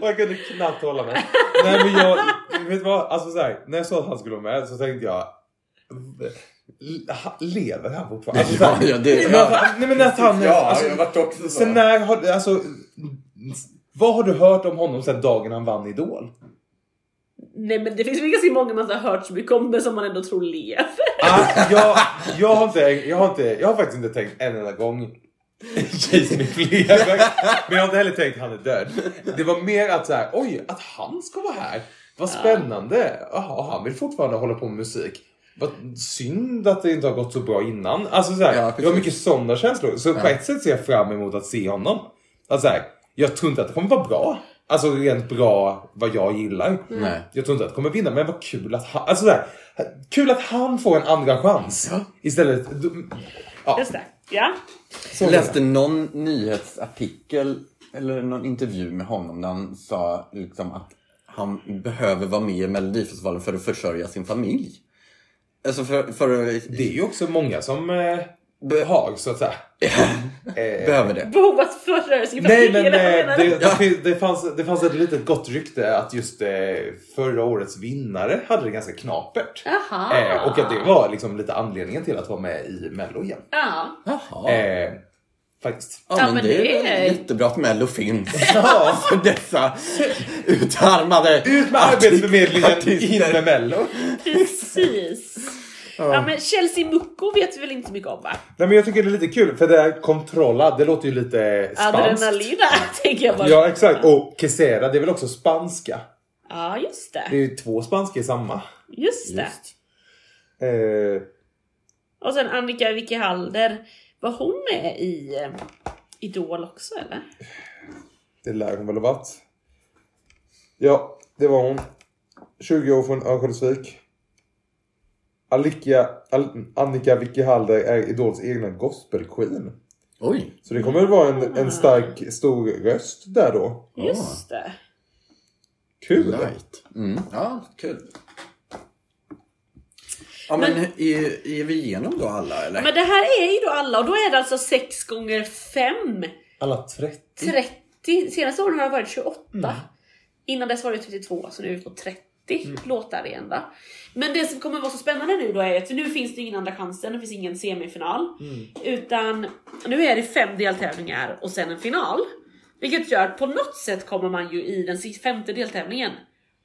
Och jag kunde knappt hålla mig. Nej men jag, vet du vad? Alltså så här, när jag sa att han skulle vara med så tänkte jag Lever han fortfarande? Alltså, så Ja, här, ja, det, men, ja. nej men att han... Ja, alltså, jag vart också så. sen när har alltså... Vad har du hört om honom sen dagen han vann Idol? Nej men det finns ju ganska många man har hört så mycket om men som man ändå tror lever. Ah, jag, jag, har inte, jag, har inte, jag har faktiskt inte tänkt en enda gång Smith lever. Men jag har inte heller tänkt att han är död. Det var mer att så här, oj, att han ska vara här. Vad spännande. Jaha, han vill fortfarande hålla på med musik. Vad synd att det inte har gått så bra innan. Alltså så här, Ja, precis. var mycket sådana känslor. Så på Ja. ett sätt ser jag fram emot att se honom. Alltså så här, jag tror inte att det kommer vara bra. Alltså rent bra vad jag gillar. Nej. Jag tror inte att det kommer vinna, men vad kul att han, alltså så här, kul att han får en andra chans. Ja. Istället. Ja, Just det. Ja. så Jag läste någon nyhetsartikel eller någon intervju med honom där han sa liksom att han behöver vara med i Melodifestivalen för att försörja sin familj. Alltså för, för att... Det är ju också många som eh, Be- har, så att säga. Eh, behöver det. Behov att sin Nej men eh, det, det, det, fanns, det fanns ett litet gott rykte att just eh, förra årets vinnare hade det ganska knapert. Eh, och att det var liksom lite anledningen till att vara med i Mello igen. Ja. Jaha. Eh, faktiskt. ja, ja, men men det det är jättebra att Mello finns. Ja. för dessa utarmade Ut med Arbetsförmedlingen, in med Mello. Precis. Ja men Chelsea Mucko vet vi väl inte så mycket om va? Nej men jag tycker det är lite kul för det här kontrolla, det låter ju lite spanskt. Adrenalina tänker jag bara. Ja exakt, och quesera det är väl också spanska. Ja just det. Det är ju två spanska i samma. Just det. Just. Eh, Och sen Annika Vicky Halder. Var hon med i eh, Idol också eller? det lär hon väl ha varit. Ja, det var hon. 20 år från Örnsköldsvik. Alika, Al, Annika Vicky Halder är Idols egna gospelqueen. Oj. Så det kommer väl vara en, en stark, stor röst där då. Just det. Kul! Right. Mm. Ja, kul. Ja, men är, är vi igenom då alla eller? Men det här är ju då alla och då är det alltså 6 gånger 5 Alla 30. 30. Senaste åren har det varit 28. Mm. Innan dess var det 32, så nu är vi på 30 låtar igen då. Men det som kommer vara så spännande nu då är att nu finns det ingen andra chansen, det finns ingen semifinal. Mm. Utan nu är det fem deltävlingar och sen en final. Vilket gör att på något sätt kommer man ju i den femte deltävlingen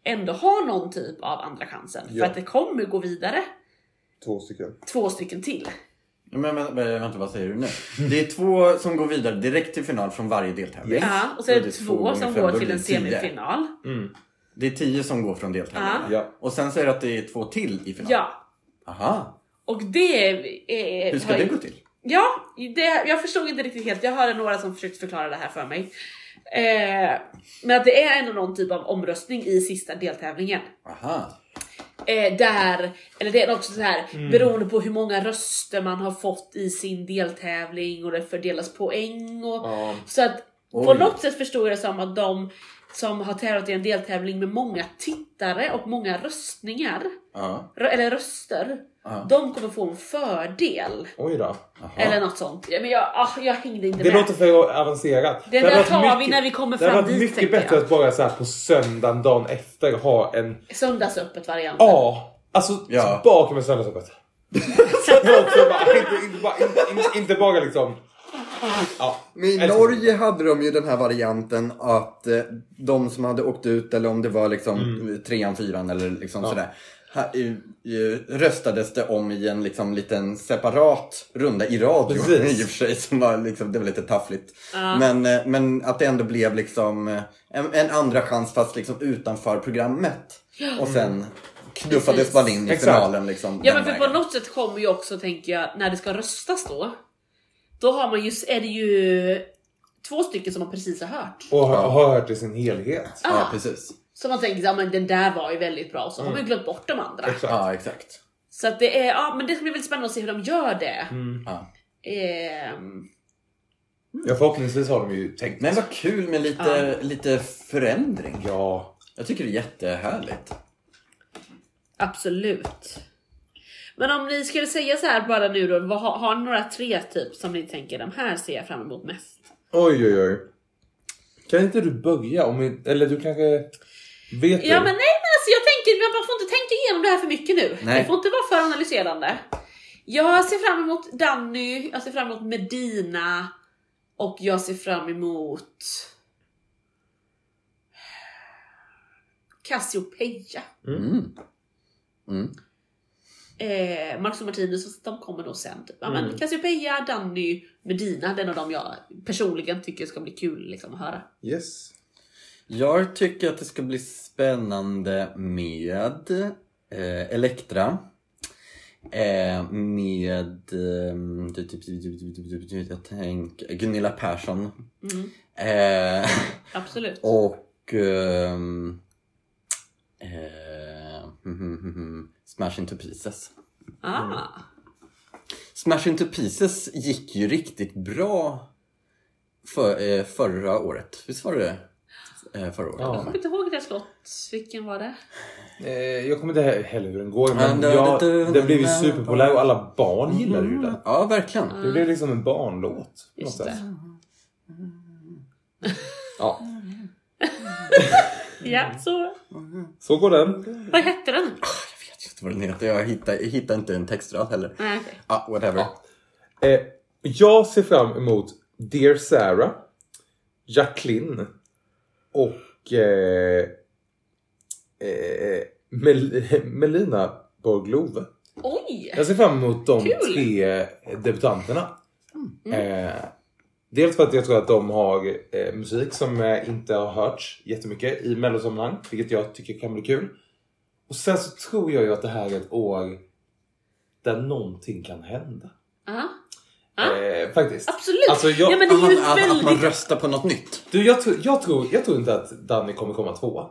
ändå ha någon typ av andra chansen. Ja. För att det kommer gå vidare Två stycken. två stycken till. Men, men, men vänta, vad säger du nu? Det är två som går vidare direkt till final från varje deltävling. Ja, och så är det, är två gånger som går till en det tio. Det är tio som går från deltävlingen. Ja. Och sen säger du att det är två till i final? Ja, Aha. och det är... Hur ska det gå till? Ja, det, jag förstod inte riktigt helt. Jag hörde några som försökte förklara det här för mig. Eh, men att det är ändå någon typ av omröstning i sista deltävlingen. Aha. Eh, där, eller det är också så här Mm. beroende på hur många röster man har fått i sin deltävling och det fördelas poäng och Ja. så att på Oj. något sätt förstod jag det som att de som har tävlat i en deltävling med många tittare och många röstningar, Ja. rö- eller röster, Ja. de kommer få en fördel. Oj då. Aha. Eller något sånt. Men jag, ah, jag hängde inte Det med. låter för avancerat. Det hade där tar vi när vi kommer Det hade fram varit dit, mycket bättre jag. att bara så här på söndagen dagen efter ha en... Söndagsöppet variant. Ja! Alltså Ja. tillbaka med söndagsöppet. Så att det också bara, inte, inte, bara, inte, inte, inte bara liksom... Ja. Men i. Norge hade de ju den här varianten att eh, de som hade åkt ut eller om det var liksom Mm. trean, fyran eller liksom sådär. Ha, eh, eh, röstades det om i en liksom liten separat runda i radio Precis. i och för sig. Som var liksom, det var lite taffligt. Men, eh, men att det ändå blev liksom eh, en, en andra chans fast liksom utanför programmet. Och sen knuffades Precis. man in i finalen liksom. Ja men för på vägen. något sätt kommer ju också, tänker jag, när det ska röstas då. Då har man ju, är det ju två stycken som man precis har hört. Och har, har hört i sin helhet. Ja, Ah. precis. Så man tänker, ja men den där var ju väldigt bra, och så har man ju glömt bort de andra. Exakt. Ja, exakt. Så att det är, ja men det ska bli väldigt spännande att se hur de gör det. Ja. Ehm, Ja, förhoppningsvis har de ju tänkt. Men vad kul med lite, lite förändring. Ja. Jag tycker det är jättehärligt. absolut. Men om ni skulle säga så här bara nu då, vad, har, har ni några tre typ som ni tänker, de här ser jag fram emot mest? Oj, oj, oj. Kan inte du börja? Om vi, eller du kanske vet Ja du? men nej men alltså jag tänker, man får inte tänka igenom det här för mycket nu. Nej. Det får inte vara för analyserande. Jag ser fram emot Danny, jag ser fram emot Medina och jag ser fram emot Cassiopeia. Mm. Mm. Eh, Marcus och Martinus, de kommer nog sen. Typ. Ja, Mm. men Cassiopeia, Danny, Medina, det är nog de jag personligen tycker ska bli kul liksom, att höra. Yes. Jag tycker att det ska bli spännande med eh, Elektra. Eh, med eh, typ, typ, typ, jag tänker Gunilla Persson. Mm, Eh, absolut. och ehm, eh, Smash Into Pieces. Ah, Smash Into Pieces gick ju riktigt bra för, eh, förra året. Visst var det eh, förra året? Ja. jag kommer inte ihåg deras låt. Vilken var det? Eh, jag kommer inte heller hur den går, men Men, ja, du- du- den blev ju superpopulär och alla barn gillade ju den. Ja, verkligen. Det blev liksom en barnlåt. Just det. Ja, Ja, så. så går den. Vad hette den? Inte vad den heter. Jag hittar, jag hittar inte en textrad heller. Nej, okej. Ja, whatever. Eh, jag ser fram emot Dear Sarah, Jacqueline och eh, eh, Mel Melina Borglove. Oj! Jag ser fram emot de Kul. tre debutanterna. Eh, dels för att jag tror att de har eh, musik som eh, inte har hörts jättemycket i mellosammanhang, vilket jag tycker kan bli kul. Och sen så tror jag ju att det här är ett år där någonting kan hända. Eh, faktiskt. Absolut! Alltså, jag- ja, men det är ju Att, att, att man väldigt... röstar på något nytt. Du, jag, tror, jag, tror, jag tror inte att Danny kommer komma tvåa.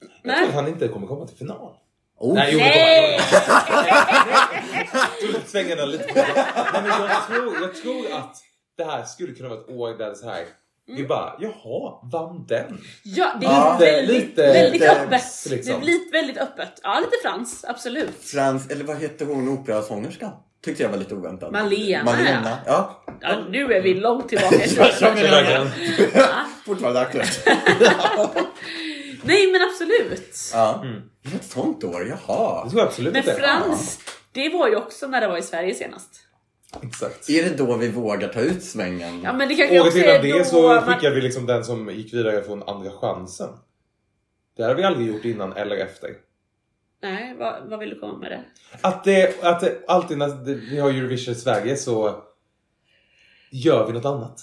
Jag Nej. tror att han inte kommer komma till final. Oh. Nej, jo, Nej! han. Svänga den lite. Nej, men jag tror, jag tror att det här skulle kunna vara ett år där det så här Vi bara, jaha, vann den? Ja, det är Ja, väldigt, lite- väldigt lite öppet. liksom. Det är lite, väldigt öppet. Ja, lite frans, absolut. Frans, eller vad hette hon, operasångerskan? Tyckte jag var lite oväntat. Malena, Malena, ja. Ja, nu är vi långt tillbaka i Jag tiden. Fortfarande aktuellt. Nej men absolut. Ja. Ett sånt år, Det jaha. tror jag absolut Men. Frans, det var ju också när det var i Sverige senast. Exakt. Är det då vi vågar ta ut svängen? Ja men det kanske Året innan det då så man... skickade vi liksom den som gick vidare från andra chansen. Det har vi aldrig gjort innan eller efter. Nej, vad, vad vill du komma med det? Att det, att det alltid när det, vi har Eurovision i Sverige så gör vi något annat.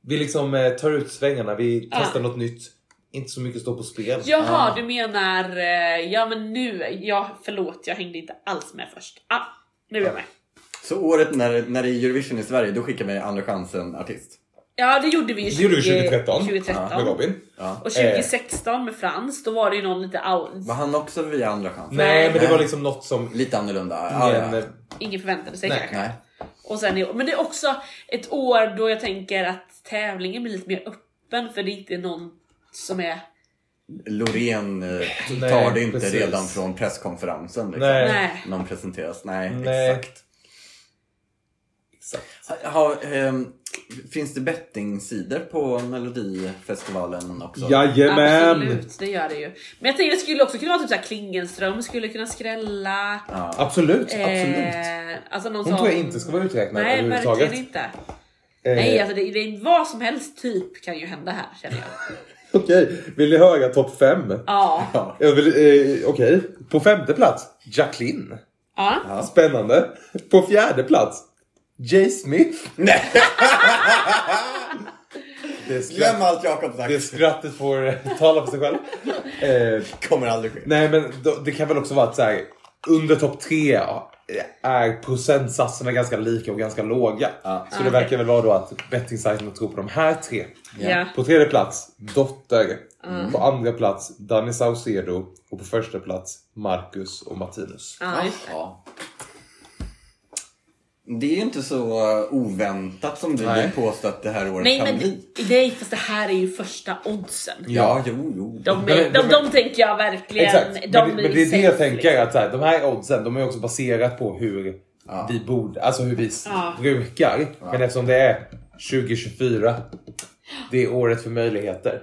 Vi liksom eh, tar ut svängarna, vi Ja. testar något nytt. Inte så mycket står på spel. Jaha, Ja. du menar... eh, Ja men nu, ja förlåt jag hängde inte alls med först. Ah, nu är jag med. Så året när, när det är Eurovision i Sverige, då skickar vi Andra chansen-artist? Ja det gjorde vi ju Det gjorde vi 2013. 2013. Med Robin. Ja. Och 2016 med Frans, då var det ju någon lite out... Var han också via Andra chansen? Nej, men det var liksom något som Lite annorlunda? Ingen... ja. eh, Ingen förväntade sig Nej, kanske. Nej. Och sen, är- men det är också ett år då jag tänker att tävlingen blir lite mer öppen för det är inte någon som är... Loreen eh, tar det inte precis. redan från presskonferensen. Liksom. Nej. Någon presenteras. Nej, Nej. exakt. Exakt. Ha, ehm, finns det bettingsidor på Melodifestivalen också? Jajamän! Absolut, det gör det ju. Men jag tänker det skulle också kunna vara typ såhär Klingenström skulle kunna skrälla. Ja. Absolut, absolut. Eh, alltså någon Hon som... tror jag inte ska vara uträknad Nej, överhuvudtaget. verkligen inte. Eh, Nej, alltså det, det, vad som helst typ kan ju hända här känner jag. Okej, vill ni höra topp 5? Ja. Ja. Eh, Okej, på femte plats Jacqueline. ja. Ja. Spännande. På fjärde plats Jay Smith. Nej, Det, glöm skratt, allt Jakob sagt. det skrattet får eh, tala för sig själv. Eh, kommer aldrig ske. nej men då, det kan väl också vara att så här, under topp tre är procentsatserna ganska lika och ganska låga. Ja. Så det okej. verkar väl vara då att bettingsajterna tror på de här tre. Ja. På tredje plats Dotter. På andra plats Danny Saucedo. Och på första plats Marcus och Martinus. Just det. Är ju inte så oväntat som du Nej. vill påstå att det här året Nej kan men bli. nej fast det här är ju första oddsen. Ja, jo, jo. De, Men- är, de, men- de tänker jag verkligen... Exakt, De men, det- men det är det jag tänker att så här, de här oddsen de är också baserat på hur Ja. vi borde, alltså hur vi Ja. brukar. Men eftersom det är 2024, det är året för möjligheter.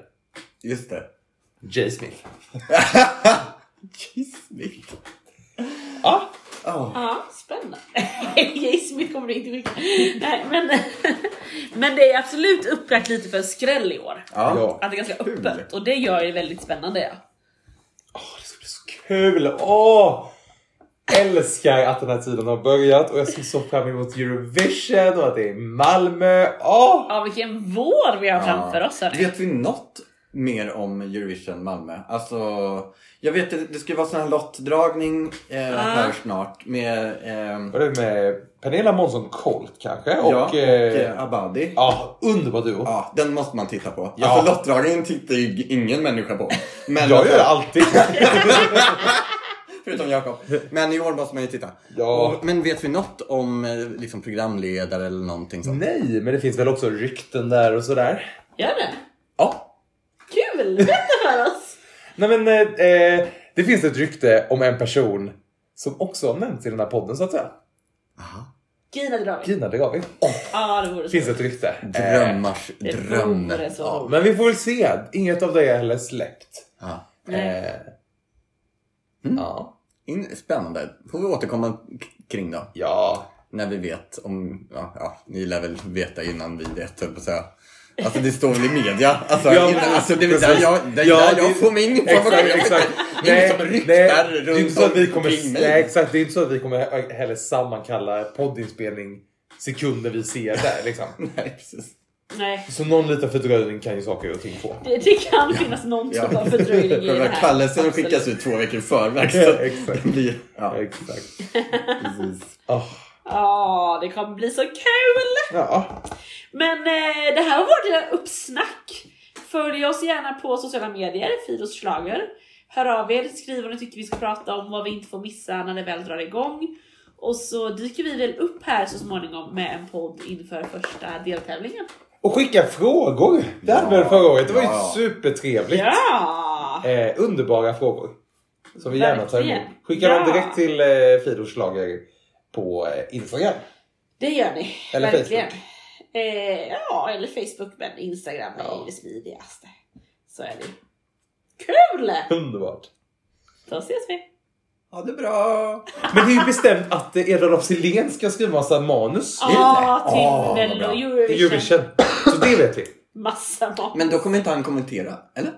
Just det. Jay Smith. Kismigt. Ja, Ja. Ja, spännande. Smith kommer det inte skicka. Nej, men, men det är absolut upplagt lite för skräll i år. Ja. ja. Att det är ganska Kul. öppet och det gör det väldigt spännande. Ja. Åh, det ska bli så kul! Åh! Älskar att den här tiden har börjat och jag ser så fram emot Eurovision och att det är Malmö. Åh! ja, vilken vår vi har framför oss. Hörni. Vet vi något mer om Eurovision Malmö? Alltså, jag vet att det ska vara sån här lottdragning eh, här snart med Vad är det med Pernilla Månsson Colt kanske? Och, ja, och eh, eh, Abadi. ja, underbar duo. Ja, den måste man titta på. Ja. Alltså lottdragningen tittar ju ingen människa på. Men Jag alltså, gör det alltid. Förutom Jakob. Men i år måste man ju titta. Ja. Men vet vi något om eh, liksom, programledare eller någonting sånt? Nej, men det finns väl också rykten där och sådär. Gör det? Kul! Berätta för oss! Nej men eh, eh, det finns ett rykte om en person som också har nämnts i den här podden så att säga. Gina Dravi. Gina Degavi. Ja, det vore så. Finns ett rykte. Eh, Drömmars Det dröm. ja, men vi får väl se. Inget av det är heller släppt. Ja. Nej. Eh, Mm. Ja. In, spännande. Får vi återkomma kring då. Ja. När vi vet om, ja, ja ni lär väl veta innan vi vet höll på att säga. Alltså det står väl i media. Alltså, Ja, innan, men- alltså det är väl där jag, det är Ja, där jag det- får min information. Exakt, exakt. Ingen som ryktar det är runt inte så att vi kommer, nej, exakt, det är inte så att vi kommer heller sammankalla poddinspelning sekunder vi ser där liksom. Nej, precis. Nej, Så någon liten fördröjning kan ju saker och ting få. det, det kan finnas någon typ av fördröjning i det här. kallelsen skickas ut två veckor i förväg. Ja, Så exakt. det blir, ja, Exakt. precis. Oh, Ja, det kommer bli så kul! ja. Men eh, det här varit ett uppsnack. Följ oss gärna på sociala medier, Fidos Schlager. Hör av er, skriv vad ni tycker vi ska prata om, vad vi inte får missa när det väl drar igång. Och så dyker vi väl upp här så småningom med en podd inför första deltävlingen. Och skicka frågor. Det hade vi väl förra året. Det var ju Ja. supertrevligt. Ja! Eh, underbara frågor. Som vi gärna tar Verkligen. emot. Skicka Ja. dem direkt till eh, Fidors Schlager på eh, Instagram. Det gör ni. Eller verkligen. Eh, ja, eller Facebook, men Instagram är Ja. ju det smidigaste. Så är det. Kul! Underbart. Då ses vi. Ha det bra! Men det är ju bestämt att Edvard af Sillén ska skriva massa manus Ja, till Mello bra. Eurovision. Så det vet vi. Massa mat. Men då kommer inte han kommentera, eller?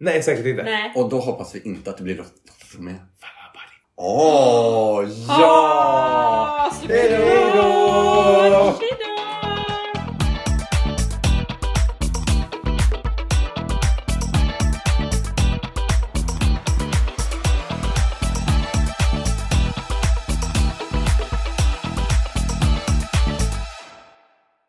Nej, säkert inte. Nej. Och då hoppas vi inte att det blir Lotta som är... Åh, oh, ja! Ah, Hej då!